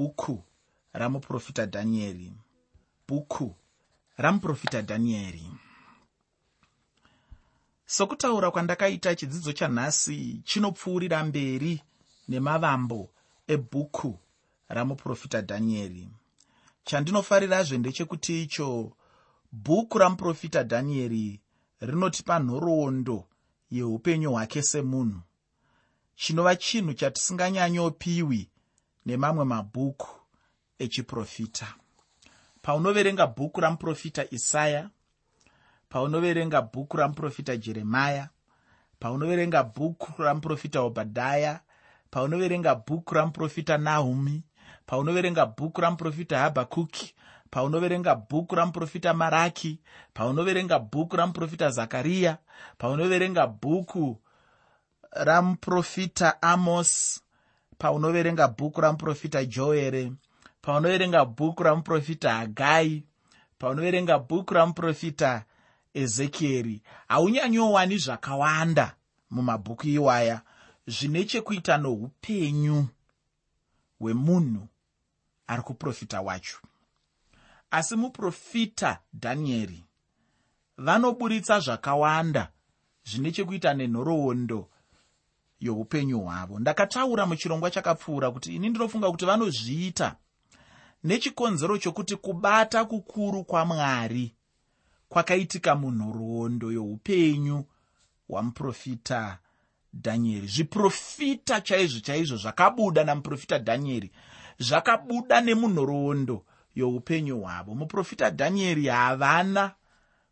bhuku ramuprofita dhanieri bhuku ramuprofita dhanieri sokutaura kwandakaita chidzidzo chanhasi chinopfuurira mberi nemavambo ebhuku ramuprofita dhanieri chandinofarirazve ndechekuti icho bhuku ramuprofita dhanieri rinotipa nhoroondo yeupenyu hwake semunhu. Chinova chinhu chatisinganyanyopiwi nemamwe mabhuku echiprofita. Paunoverenga bhuku ramuprofita isaya paunoverenga bhuku ramuprofita jeremaya paunoverenga bhuku ramuprofita obhadhaya paunoverenga bhuku ramuprofita nahumi paunoverenga bhuku ramuprofita habhakuki paunoverenga bhuku ramuprofita maraki paunoverenga bhuku ramuprofita zakariya paunoverenga bhuku ramuprofita amos paunoverenga bhuku ramuprofita joere paunoverenga bhuku ramuprofita hagai paunoverenga bhuku ramuprofita ezekieri. Haunyanyowani zvakawanda mumabhuku iwaya. Zvine chekuita noupenyu hwemunhu ari kuprofita wacho. Asi muprofita dhanieri vanoburitsa zvakawanda. Zvine chekuita nenhoroondo youpenyu hwavo. Ndakataura muchirongwa chakapfuura kuti ini ndinofunga kuti vanozviita. Nechikonzero chokuti kubata kukuru kwamwari kwakaitika munhoroondo youpenyu hwamuprofita dhanieri zviprofita chaizvo chaizvo zvakabuda namuprofita dhanieri zvakabuda nemunhoroondo youpenyu hwavo. Muprofita dhanieri havana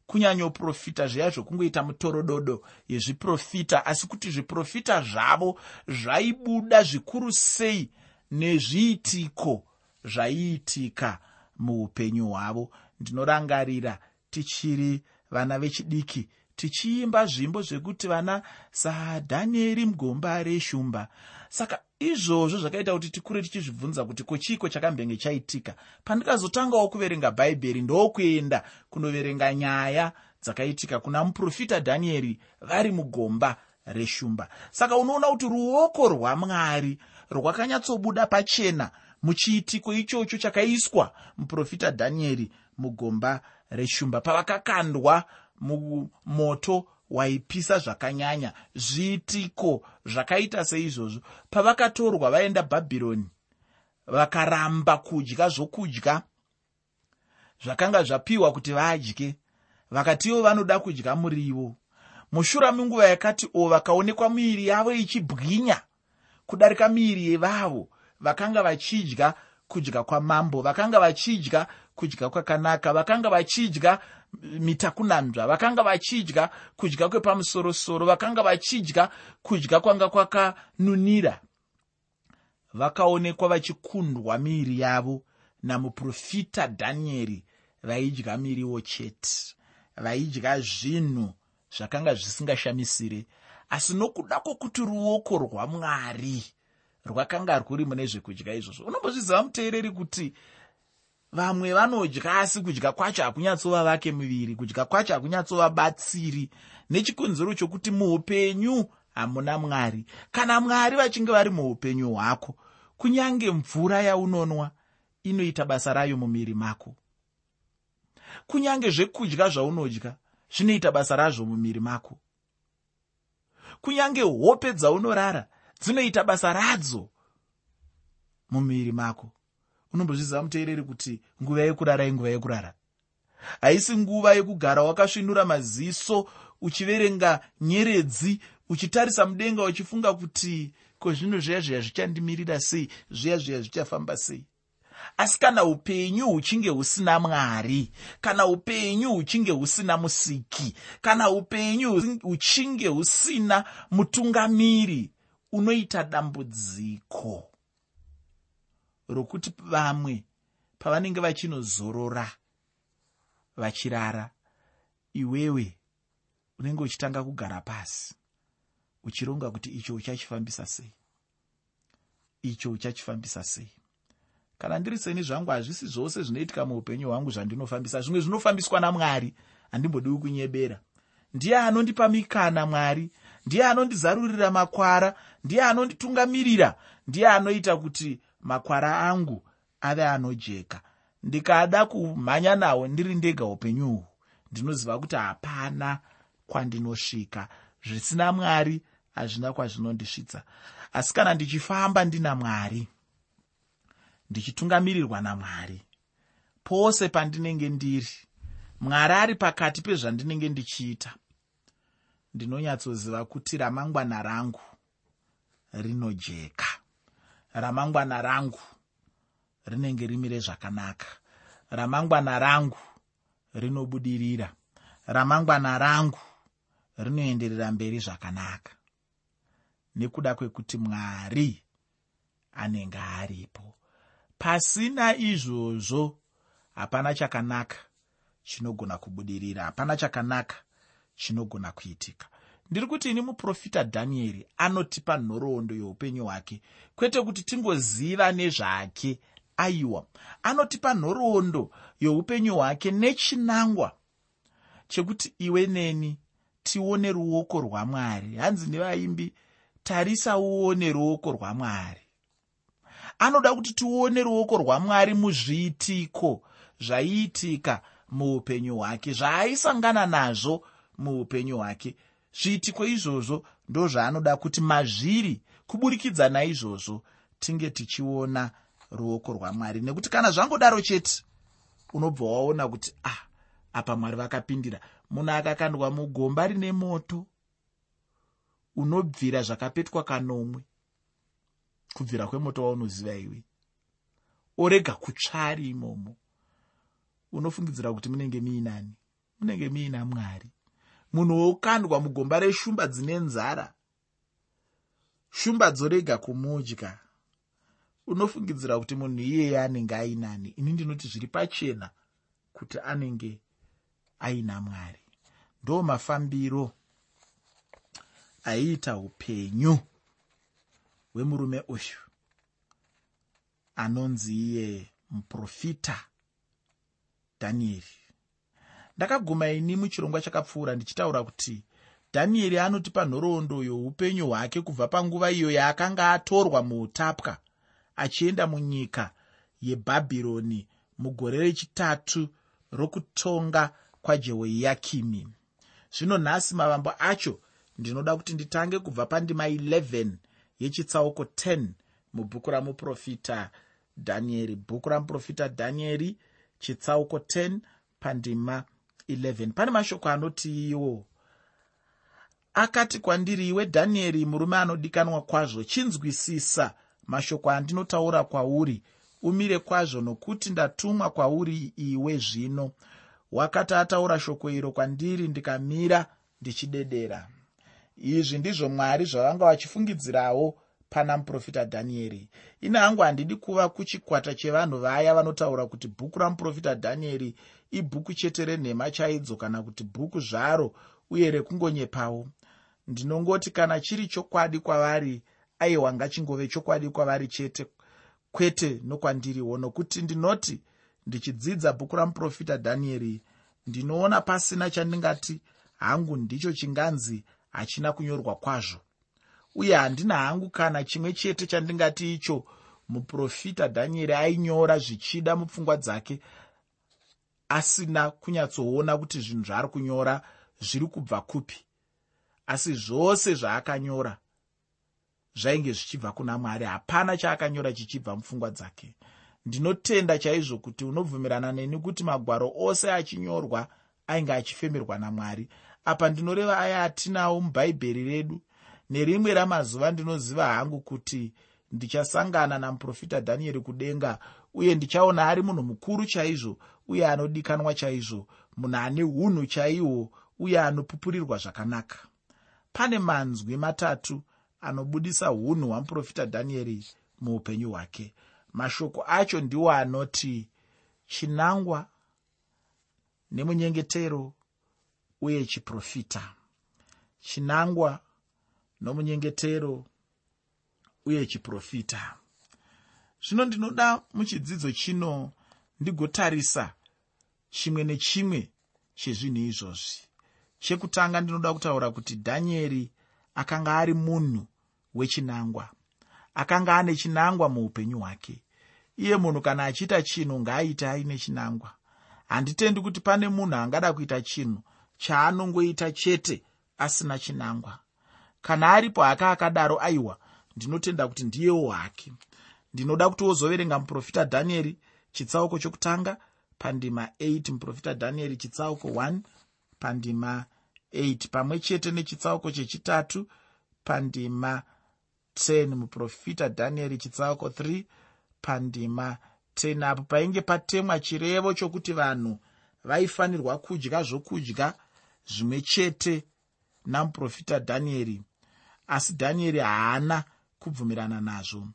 kunyanyoprofita zviya zvokungoita mutorododo yezviprofita asi kuti zviprofita zvavo zvaibuda zvikuru sei nezviitiko zvaiitika muupenyu hwavo. Ndinorangarira tichiri vana vechidiki tichiimba zvimbo zvekuti vana sadhanieri mugomba reshumba. Saka izvozvo zvakaita kuti tikure tichizvibvunza kuti kochiiko chakambenge chaitika. Pandikazotangawo kuverenga bhaibheri ndokuenda kunoverenga nyaya dzakaitika kuna muprofita dhanieri vari mugomba reshumba. Saka unoona kuti ruoko rwamwari rwakanyatsobuda pachena muchiitiko ichocho chakaiswa muprofita dhanieri mugomba reshumba. Pavakakandwa mumoto waipisa zvakanyanya. Zviitiko zvakaita seizvozvo? Pavakatorwa vaenda bhabhironi vakaramba kudya zvokudya zvakanga zvapiwa kuti vadye. Vakatiwo vanoda kudya murivo mushura menguva yakati o vakaonekwa miiri yavo ichibwinya kudarika miiri yevavo. Vakanga vachidya kudya kwamambo vakanga vachidya kudya kwakanaka vakanga vachidya mitakunanzva vakanga vachidya kudya kwepamusorosoro vakanga vachidya kudya kwanga kwakanunira. Vakaonekwa vachikundwa miiri yavo namuprofita dhanieri vaidya miriwo chete vaidya zvinhu zvakanga zvisingashamisire. Asi nokuda kwokuti ruoko rwamwari rwakanga rwuri mune zvekudya izvozvo unombozviziva muteereri kuti vamwe vanodya asi kudya kwacho hakunyatsova vake muviri kudya kwacho hakunyatsovabatsiri nechikonzero chokuti muupenyu hamuna mwari. Kana mwari vachinge vari muupenyu hwako kunyange mvura yaunonwa inoita basa rayo mumiri mako. Kunyange zvekudya zvaunodya zvinoita basa razvo mumiri mako. Kunyange hope dzaunorara dzinoita basa radzo mumiri mako unombozviziva muteereri kuti nguva yekurara inguva yekurara. Haisi nguva yekugara wakasvinura maziso uchiverenga nyeredzi uchitarisa mudenga uchifunga kuti ko zvino zviya zviya zvichandimirira sei? Zviya zviya zvichafamba sei? Asi kana upenyu huchinge husina mwari kana upenyu huchinge husina musiki kana upenyu huchinge husina mutungamiri unoita dambudziko rokuti vamwe pavanenge vachinozorora vachirara iwewe unenge uchitanga kugara pasi uchironga kuti icho uchachifambisa sei? Icho uchachifambisa sei? Kana ndiri seni zvangu hazvisi zvose zvinoitika muupenyu hwangu zvandinofambisa. Zvimwe zvinofambiswa namwari handimbodiwi kunyebera ndiye anondipa mikana mwari. Ndiye anondizarurira makwara. Ndiye anonditungamirira. Ndiye anoita kuti makwara angu ave anojeka. Ndikada kumhanya nawo ndiri ndega upenyu uhwu ndinoziva kuti hapana kwandinosvika. Zvisina mwari hazvina kwazvinondisvitsa. Asi kana ndichifamba ndina mwari ndichitungamirirwa namwari pose pandinenge ndiri mwari ari pakati pezvandinenge ndichiita ndinonyatsoziva kuti ramangwana rangu rinojeka ramangwana rangu rinenge rimire zvakanaka. Ramangwana rangu rinobudirira. Ramangwana rangu rinoenderera mberi zvakanaka. Nekuda kwekuti mwari anenge aripo. Pasina izvozvo hapana chakanaka chinogona kubudirira hapana chakanaka chinogona kuitika ndiri kuti ini muprofita dhanieri anotipa nhoroondo youpenyu hwake kwete kuti tingoziva nezvake. Aiwa anotipa nhoroondo youpenyu hwake nechinangwa chekuti iwe neni tione ruoko rwamwari hanzi nevaimbi tarisa uone ruoko rwamwari anoda kuti tione ruoko rwamwari muzviitiko zvaiitika muupenyu hwake zvaaisangana nazvo muupenyu hwake zviitiko izvozvo ndozvaanoda kuti mazviri kuburikidza naizvozvo tinge tichiona ruoko rwamwari. Nekuti kana zvangodaro chete unobva waona kuti ah apa mwari vakapindira. Munhu akakandwa mugomba rine moto unobvira zvakapetwa kanomwe. Kubvira kwemoto waunoziva iwe. Orega kutsvari imomo. Unofungidzira kuti munenge muinani munenge muina mwari munhu wokandwa mugomba reshumba dzine nzara. Shumba dzorega kumudya unofungidzira kuti munhu iyeye anenge ainani. Ini ndinoti zviri pachena kuti anenge aina mwari. Ndo mafambiro aiita upenyu hwemurume uyu. Anonzi iye muprofita dhanieri ndakaguma ini muchirongwa chakapfuura ndichitaura kuti dhanieri anotipa nhoroondo youpenyu hwake kubva panguva iyo yaakanga atorwa muutapwa achienda munyika yebhabhironi mugore rechitatu rokutonga kwajehoyakimi. Zvino nhasi mavambo acho ndinoda kuti nditange kubva pandima 11 yechitsauko 10 mubhuku ramuprofita dhanieri bhuku ramuprofita dhanieri chitsauko 10 pandima 11 pane mashoko anoti iwo akati kwandiri iwe dhanieri murume anodikanwa kwazvo chinzwisisa. Mashoko andinotaura kwauri umire kwazvo nokuti ndatumwa kwauri iwe zvino. Wakati ataura shoko iro kwandiri ndikamira ndichidedera. Izvi ndizvo mwari zvavanga vachifungidzirawo pana muprofita dhanieri. Ine hangu handidi kuva kuchikwata chevanhu vaya vanotaura kuti bhuku ramuprofita dhanieri ibhuku chete renhema chaidzo kana kuti bhuku zvaro uye rekungonyepawo. Ndinongoti kana chiri chokwadi kwavari aiwa ngachingove chokwadi kwavari chete kwete nokwandiriwo. Nokuti ndinoti ndichidzidza bhuku ramuprofita dhanieri ndinoona pasina chandingati hangu ndicho chinganzi hachina kunyorwa kwazvo. Uye handina hangu kana chimwe chete chandingati icho muprofita dhanieri ainyora zvichida mupfungwa dzake asina kunyatsoona kuti zvinhu zvaari kunyora zviri kubva kupi. Asi zvose zvaakanyora zvainge zvichibva kuna mwari. Hapana chaakanyora chichibva mupfungwa dzake. Ndinotenda chaizvo kuti unobvumirana neni kuti magwaro ose achinyorwa ainge achifemerwa namwari. Apa ndinoreva aya atinawo mubhaibheri redu nerimwe ramazuva ndinoziva hangu kuti ndichasangana namuprofita dhanieri kudenga uye ndichaona ari munhu mukuru chaizvo uye anodikanwa chaizvo. Munhu ane unhu chaihwo uye anopupurirwa zvakanaka. Pane manzwi matatu anobudisa unhu hwamuprofita dhanieri muupenyu hwake. Mashoko acho ndiwo anoti chinangwa nemunyengetero uye chiprofita. Chinangwa nomunyengetero uye chiprofita. Zvino ndinoda muchidzidzo chino ndigotarisa chimwe nechimwe chezvinhu izvozvi. Chekutanga ndinoda kutaura kuti dhanieri akanga ari munhu wechinangwa akanga ane chinangwa muupenyu hwake. Iye munhu kana achiita chinhu ngaaite aine chinangwa. Handitendi kuti pane munhu angada kuita chinhu chaanongoita chete asina chinangwa. Kana aripo haka akadaro aiwa ndinotenda kuti ndiyewo hake. Ndinoda kuti wozoverenga muprofita dhanieri chitsauko chokutanga pandima 8 muprofita dhanieri chitsauko 1 pandima 8 pamwe chete nechitsauko chechitatu pandima 10 muprofita dhanieri chitsauko 3 pandima 10 apo painge patemwa chirevo chokuti vanhu vaifanirwa kudya zvokudya zvimwe chete namuprofita dhanieri asi dhanieri haana kubvumirana nazvo.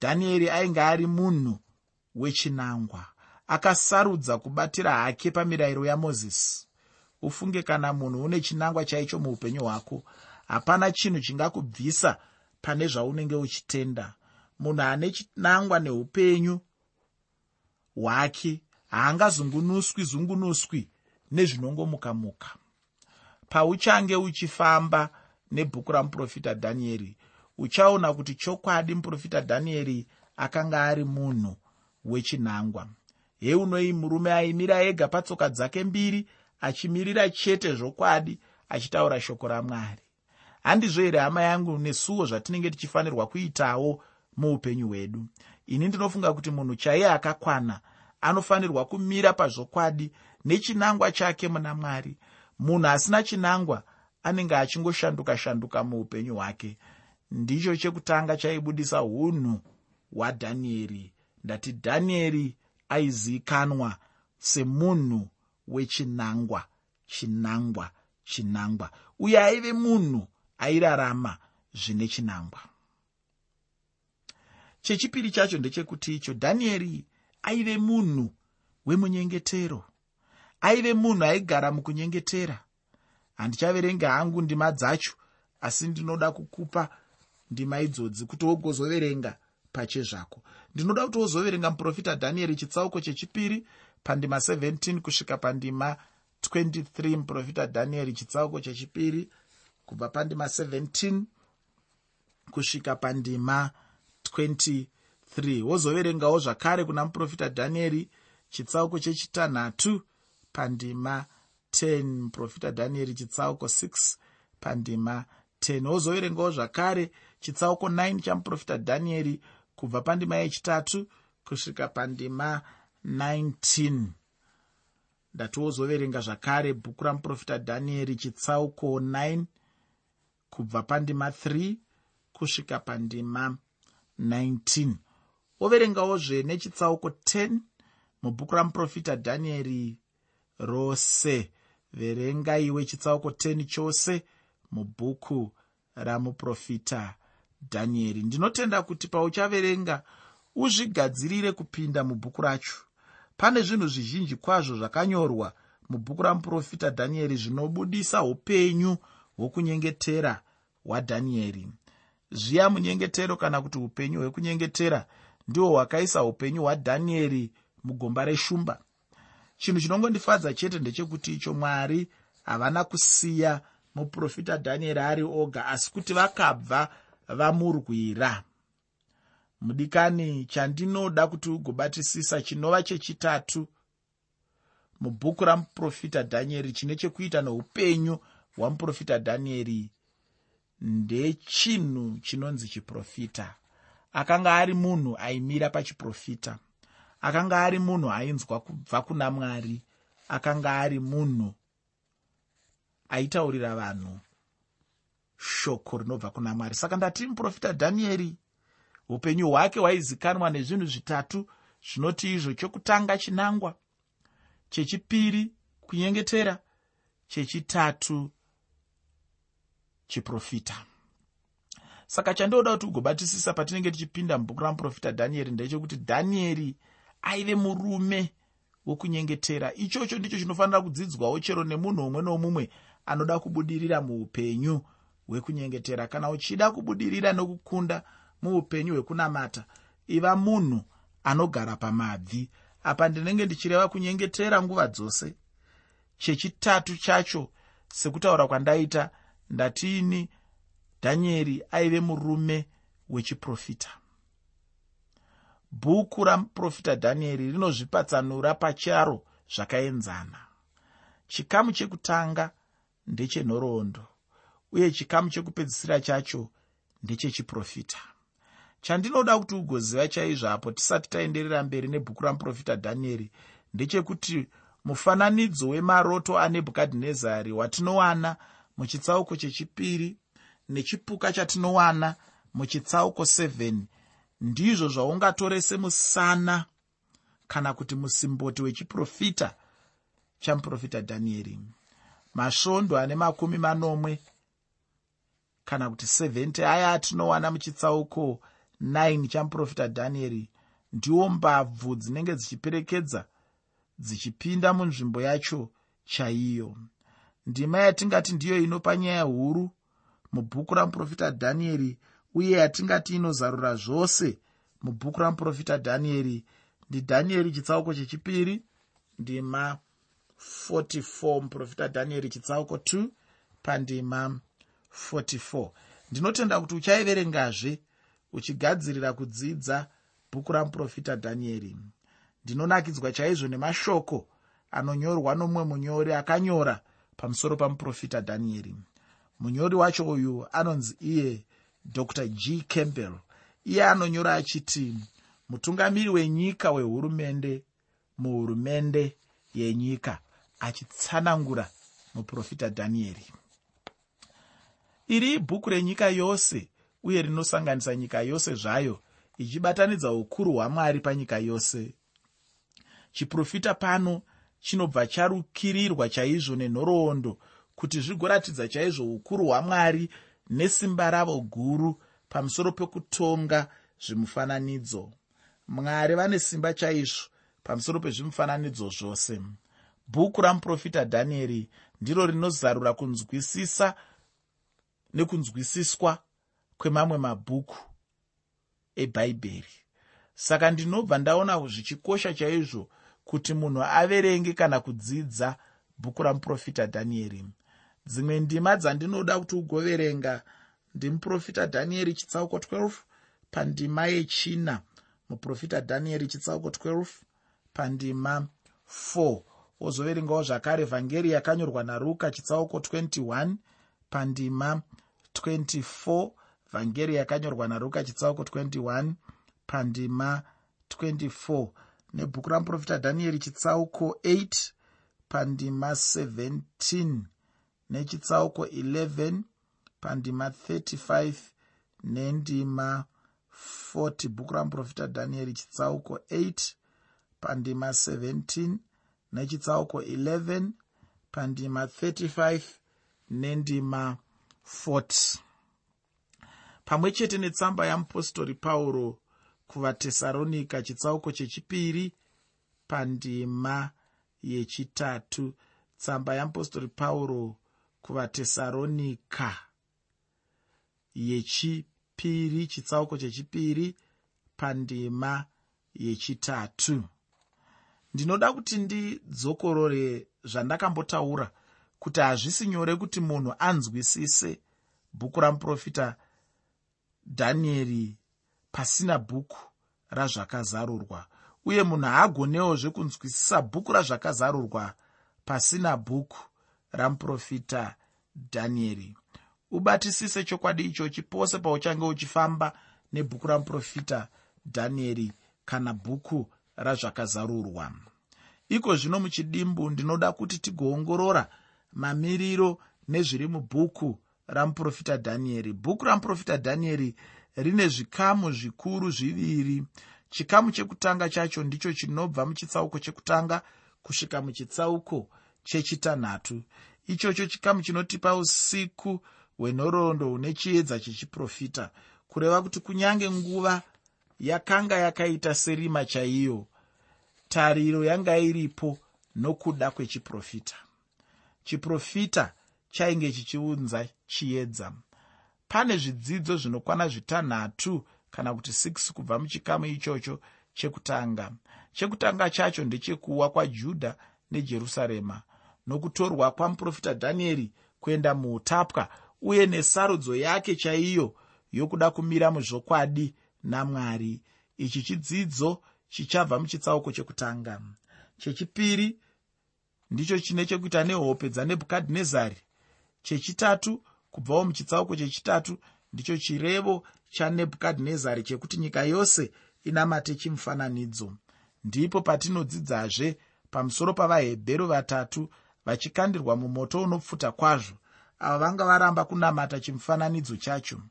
Dhanieri ainge ari munhu wechinangwa akasarudza kubatira hake pamirayiro yamozisi. Ufunge kana munhu une chinangwa chaicho muupenyu hwako hapana chinhu chingakubvisa pane zvaunenge uchitenda. Munhu ane chinangwa neupenyu hwake haangazungunuswi zungunuswi nezvinongomuka muka pauchange uchifamba nebhuku ramuprofita dhanieri uchaona kuti chokwadi muprofita dhanieri akanga ari munhu wechinangwa heunoi murume aimira ega patsoka dzake mbiri achimirira chete zvokwadi achitaura shoko ramwari. Handizvo here hama yangu nesuwo zvatinenge tichifanirwa kuitawo muupenyu hwedu? Ini ndinofunga kuti munhu chaiye akakwana anofanirwa kumira pazvokwadi nechinangwa chake muna mwari. Munhu asina chinangwa anenge achingoshanduka shanduka muupenyu hwake. Ndicho chekutanga chaibudisa unhu hwadhanieri. Ndati dhanieri aizivikanwa semunhu wechinangwa chinangwa chinangwa. Uye aive munhu airarama zvine chinangwa. Chechipiri chacho ndechekuti icho dhanieri aive munhu wemunyengetero. Aive munhu aigara mukunyengetera. Handichaverengi hangu ndima dzacho asi ndinoda kukupa ndima idzodzi kuti wogozoverenga pachezvako. Ndinoda kuti wozoverenga muprofita dhanieri chitsauko chechipiri pandima 17 kusvika pandima 23 muprofita dhanieri chitsauko chechipiri kubva pandima 17 kusvika pandima 23 wozoverengawo zvakare kuna muprofita dhanieri chitsauko chechitanhatu pandima 10 muprofita dhanieri chitsauko 6 pandima 10 wozoverengawo zvakare chitsauko 9 chamuprofita dhanieri kubva pandima yechitatu kusvika pandima 19 ndati wozoverenga zvakare bhuku ramuprofita dhanieri chitsauko 9 kubva pandima 3 kusvika pandima 19 woverengawo zvenechitsauko 10 mubhuku ramuprofita dhanieri rose. Verenga iwe chitsauko 10 chose mubhuku ramuprofita dhanieri ndinotenda kuti pauchaverenga uzvigadzirire kupinda mubhuku racho. Pane zvinhu zvizhinji kwazvo zvakanyorwa mubhuku ramuprofita dhanieri zvinobudisa upenyu hwokunyengetera hwadhanieri. Zviya munyengetero kana kuti upenyu hwekunyengetera ndihwo hwakaisa upenyu hwadhanieri mugomba reshumba. Chinhu chinongondifadza chete ndechekuti icho mwari havana kusiya muprofita dhanieri ari oga asi kuti vakabva vamurwira. Mudikani chandinoda kuti ugobatisisa chinova chechitatu. Mubhuku ramuprofita dhanieri chine chekuita neupenyu hwamuprofita dhanieri ndechinhu chinonzi chiprofita. Akanga ari munhu aimira pachiprofita. Akanga ari munhu ainzwa kubva kuna mwari. Akanga ari munhu aitaurira vanhu shoko rinobva kuna mwari. Saka ndati muprofita dhanieri upenyu hwake hwaizikanwa nezvinhu zvitatu zvinoti izvo chokutanga chinangwa chechipiri kunyengetera chechitatu chiprofita. Saka chandinoda kuti ugobatisisa patinenge tichipinda mubhuku ramuprofita dhanieri ndechekuti dhanieri aive murume wokunyengetera. Ichocho ndicho chinofanira kudzidzwawo chero nemunhu umwe nomumwe anoda kubudirira muupenyu hwekunyengetera kana uchida kubudirira nokukunda muupenyu hwekunamata iva munhu anogara pamabvi. Apa ndinenge ndichireva kunyengetera nguva dzose. Chechitatu chacho sekutaura kwandaita ndatiini dhanieri aive murume wechiprofita. Bhuku ramuprofita dhanieri rinozvipatsanura pacharo zvakaenzana. Chikamu chekutanga ndechenhoroondo uye chikamu chekupedzisira chacho ndechechiprofita. Chandinoda kuti ugoziva chaizvo apo tisati taenderera mberi nebhuku ramuprofita dhanieri ndechekuti mufananidzo wemaroto anebhukadhinezari watinowana muchitsauko chechipiri nechipuka chatinowana muchitsauko 7 ndizvo zvaungatorese musana kana kuti musimboti wechiprofita chamuprofita dhanieri. Masvondo ane makumi manomwe kana kuti 70 aya atinowana muchitsauko 9 chamuprofita dhanieri ndiwo mbabvu dzinenge dzichiperekedza dzichipinda munzvimbo yacho chaiyo. Ndima yatingati ndiyo inopa nyaya huru mubhuku ramuprofita dhanieri uye yatingati inozarura zvose mubhuku ramuprofita dhanieri ndidhanieri chitsauko chechipiri ndima 44 muprofita dhanieri chitsauko 2 pandima 44 ndinotenda kuti uchaiverengazve uchigadzirira kudzidza bhuku ramuprofita dhanieri. Ndinonakidzwa chaizvo nemashoko anonyorwa nomumwe munyori akanyora pamusoro pamuprofita dhanieri. Munyori wacho uyu anonzi iye dr g. Campbell. Iye anonyora achiti mutungamiri wenyika wehurumende muhurumende yenyika achitsanangura muprofita dhanieri iri ibhuku renyika yose uye rinosanganisa nyika yose zvayo ichibatanidza ukuru hwamwari panyika yose. Chiprofita pano chinobva charukirirwa chaizvo nenhoroondo kuti zvigoratidza chaizvo ukuru hwamwari nesimba ravo guru pamusoro pekutonga zvimufananidzo. Mwari vane simba chaizvo pamusoro pezvimufananidzo zvose. Bhuku ramuprofita dhanieri ndiro rinozarura kunzwisisa nekunzwisiswa kwemamwe mabhuku ebhaibheri saka ndinobva ndaona zvichikosha chaizvo kuti munhu averenge kana kudzidza bhuku ramuprofita dhanieri. Dzimwe ndima dzandinoda kuti ugoverenga ndimuprofita dhanieri chitsauko 12 pandima yechina muprofita dhanieri chitsauko 12 pandima 4 wozoverengawo zvakare vhangeri yakanyorwa naruka chitsauko 21 pandima 24 vhangeri yakanyorwa naruka chitsauko 21 pandima 24 nebhuku ramuprofita dhanieri chitsauko 8 pandima 17 nechitsauko 11 pandima 35 nendima 40 bhuku ramuprofita dhanieri chitsauko 8 pandima 17 nechitsauko 11 pandima 35 nendima 40 pamwe chete netsamba yamupostori pauro kuvatesaronika chitsauko chechipiri pandima yechitatu. Tsamba yamupostori pauro kuvatesaronika yechipiri chitsauko chechipiri pandima yechitatu. Ndinoda kuti ndidzokorore zvandakambotaura kuti hazvisi nyore kuti munhu anzwisise bhuku ramuprofita dhanieri pasina bhuku razvakazarurwa. Uye munhu haagonewozve kunzwisisa bhuku razvakazarurwa pasina bhuku ramuprofita dhanieri. Ubatisise chokwadi ichochi pose pauchange uchifamba nebhuku ramuprofita dhanieri kana bhuku razvakazarurwa. Iko zvino muchidimbu ndinoda kuti tigoongorora mamiriro nezviri mubhuku ramuprofita dhanieri bhuku ramuprofita dhanieri rine zvikamu zvikuru zviviri. Chikamu chekutanga chacho ndicho chinobva muchitsauko chekutanga kusvika muchitsauko chechitanhatu. Ichocho chikamu chinotipa usiku hwenhoroondo hune chiedza chechiprofita kureva kuti kunyange nguva yakanga yakaita serima chaiyo tariro yanga iripo nokuda kwechiprofita chiprofita chainge chichiunza chiedza. Pane zvidzidzo zvinokwana zvitanhatu kana kuti 6 kubva muchikamu ichocho chekutanga. Chekutanga chacho ndechekuwa kwajudha nejerusarema nokutorwa kwamuprofita dhanieri kuenda muutapwa uye nesarudzo yake chaiyo yokuda kumira muzvokwadi namwari. Ichi chidzidzo chichabva muchitsauko chekutanga. Chechipiri ndicho chine chekuita nehope dzanebhukadhinezari. Chechitatu kubvawo muchitsauko chechitatu ndicho chirevo chanebhukadhinezari chekuti nyika yose inamate chimufananidzo. Ndipo patinodzidzazve pamusoro pavahebheru vatatu vachikandirwa mumoto unopfuta kwazvo. Avo vanga varamba kunamata chimufananidzo chacho.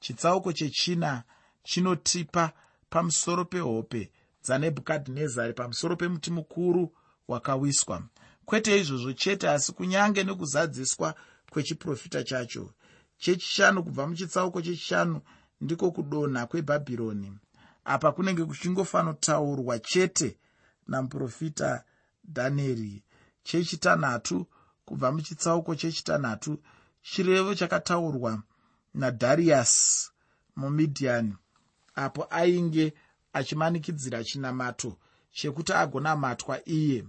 Chitsauko chechina chinotipa pamusoro pehope dzanebhukadhinezari pamusoro pemuti mukuru wakawiswa kwete izvozvo chete asi kunyange nekuzadziswa kwechiprofita chacho. Chechishanu kubva muchitsauko chechishanu ndiko kudonha kwebhabhironi. Apa kunenge kuchingofanotaurwa chete namuprofita dhanieri chechitanhatu kubva muchitsauko chechitanhatu chirevo chakataurwa nadhariyasi mumidhiani apo ainge achimanikidzira chinamato chekuti agonamatwa iye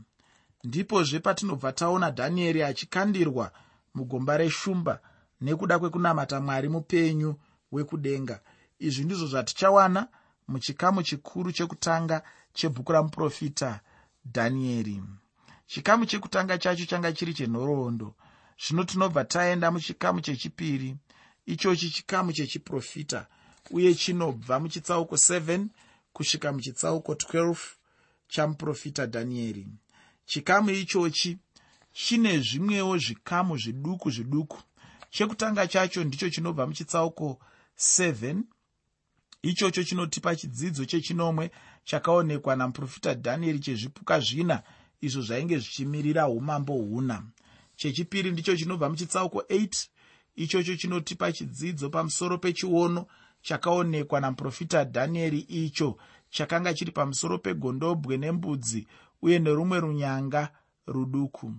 ndipozve patinobva taona dhanieri achikandirwa mugomba reshumba nekuda kwekunamata mwari mupenyu wekudenga. Izvi ndizvo zvatichawana muchikamu chikuru chekutanga chebhuku ramuprofita dhanieri. Chikamu chekutanga chacho changa chiri chenhoroondo. Zvino tinobva taenda muchikamu chechipiri. Ichochi chikamu chechiprofita uye chinobva muchitsauko 7 kusvika muchitsauko 12 chamuprofita dhanieri chikamu ichochi chine zvimwewo zvikamu zviduku zviduku. Chekutanga chacho ndicho chinobva muchitsauko 7 ichocho chinotipa chidzidzo chechinomwe chakaonekwa namuprofita dhanieri chezvipuka zvina izvo zvainge zvichimirira umambo huna. Chechipiri ndicho chinobva muchitsauko 8 ichocho chinotipa chidzidzo pamusoro pechiono chakaonekwa namuprofita dhanieri icho chakanga chiri pamusoro pegondobwe nembudzi uye nerumwe runyanga ruduku.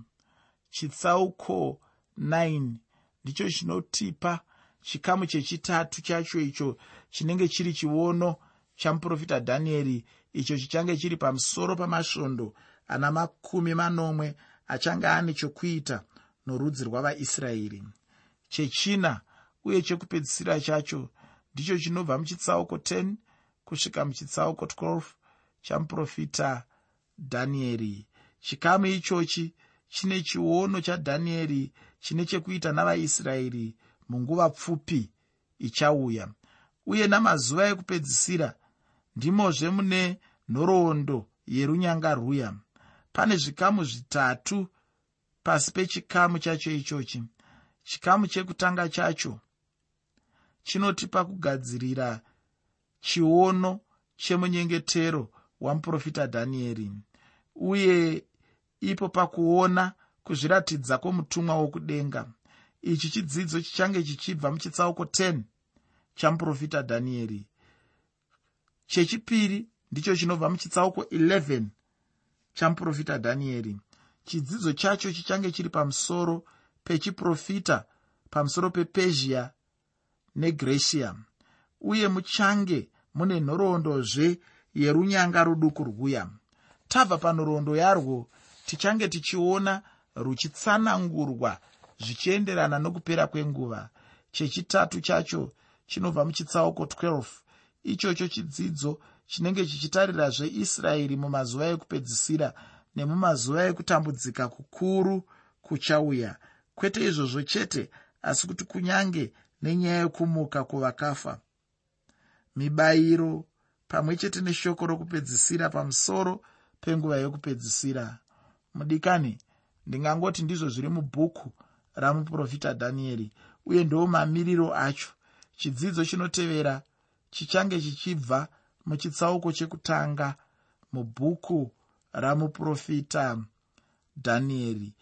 Chitsauko 9 ndicho chinotipa chikamu chechitatu chacho icho chinenge chiri chiono chamuprofita dhanieri icho chichange chiri pamusoro pamasvondo ana makumi manomwe achange ane chokuita norudzi rwavaisraeri. Chechina uye chekupedzisira chacho ndicho chinobva muchitsauko 10 kusvika muchitsauko 12 chamuprofita dhanieri. Chikamu ichochi chine chiono chadhanieri chine chekuita navaisraeri munguva pfupi ichauya. Uye namazuva ekupedzisira ndimozve mune nhoroondo yerunyanga rwuya pane zvikamu zvitatu pasi pechikamu chacho ichochi. Chikamu chekutanga chacho chinotipa kugadzirira chiono chemunyengetero wamuprofita dhanieri uye ipo pakuona kuzviratidza kwomutumwa wokudenga. Ichi chidzidzo chichange chichibva muchitsauko 10 chamuprofita dhanieri chechipiri ndicho chinobva muchitsauko 11 chamuprofita dhanieri chidzidzo chacho chichange chiri pamusoro pechiprofita pamusoro pepezhia negrecia. Uye muchange mune nhorondozve yerunyanga ruduku rwuya tabva panhoroondo yarwo tichange tichiona ruchitsanangurwa zvichienderana nokupera kwenguva. Chechitatu chacho chinobva muchitsauko 12 ichocho chidzidzo chinenge chichitarirazve israeri mumazuva ekupedzisira nemumazuva ekutambudzika kukuru kuchauya. Kwete izvozvo chete asi kuti kunyange nenyaya yekumuka kuvakafa. Mibayiro pamwe chete neshoko rokupedzisira pamusoro penguva yokupedzisira. Mudikani ndingangoti ndizvo zviri mubhuku ramuprofita dhanieri uye ndo mamiriro acho. Chidzidzo chinotevera chichange chichibva muchitsauko chekutanga mubhuku ramuprofita dhanieri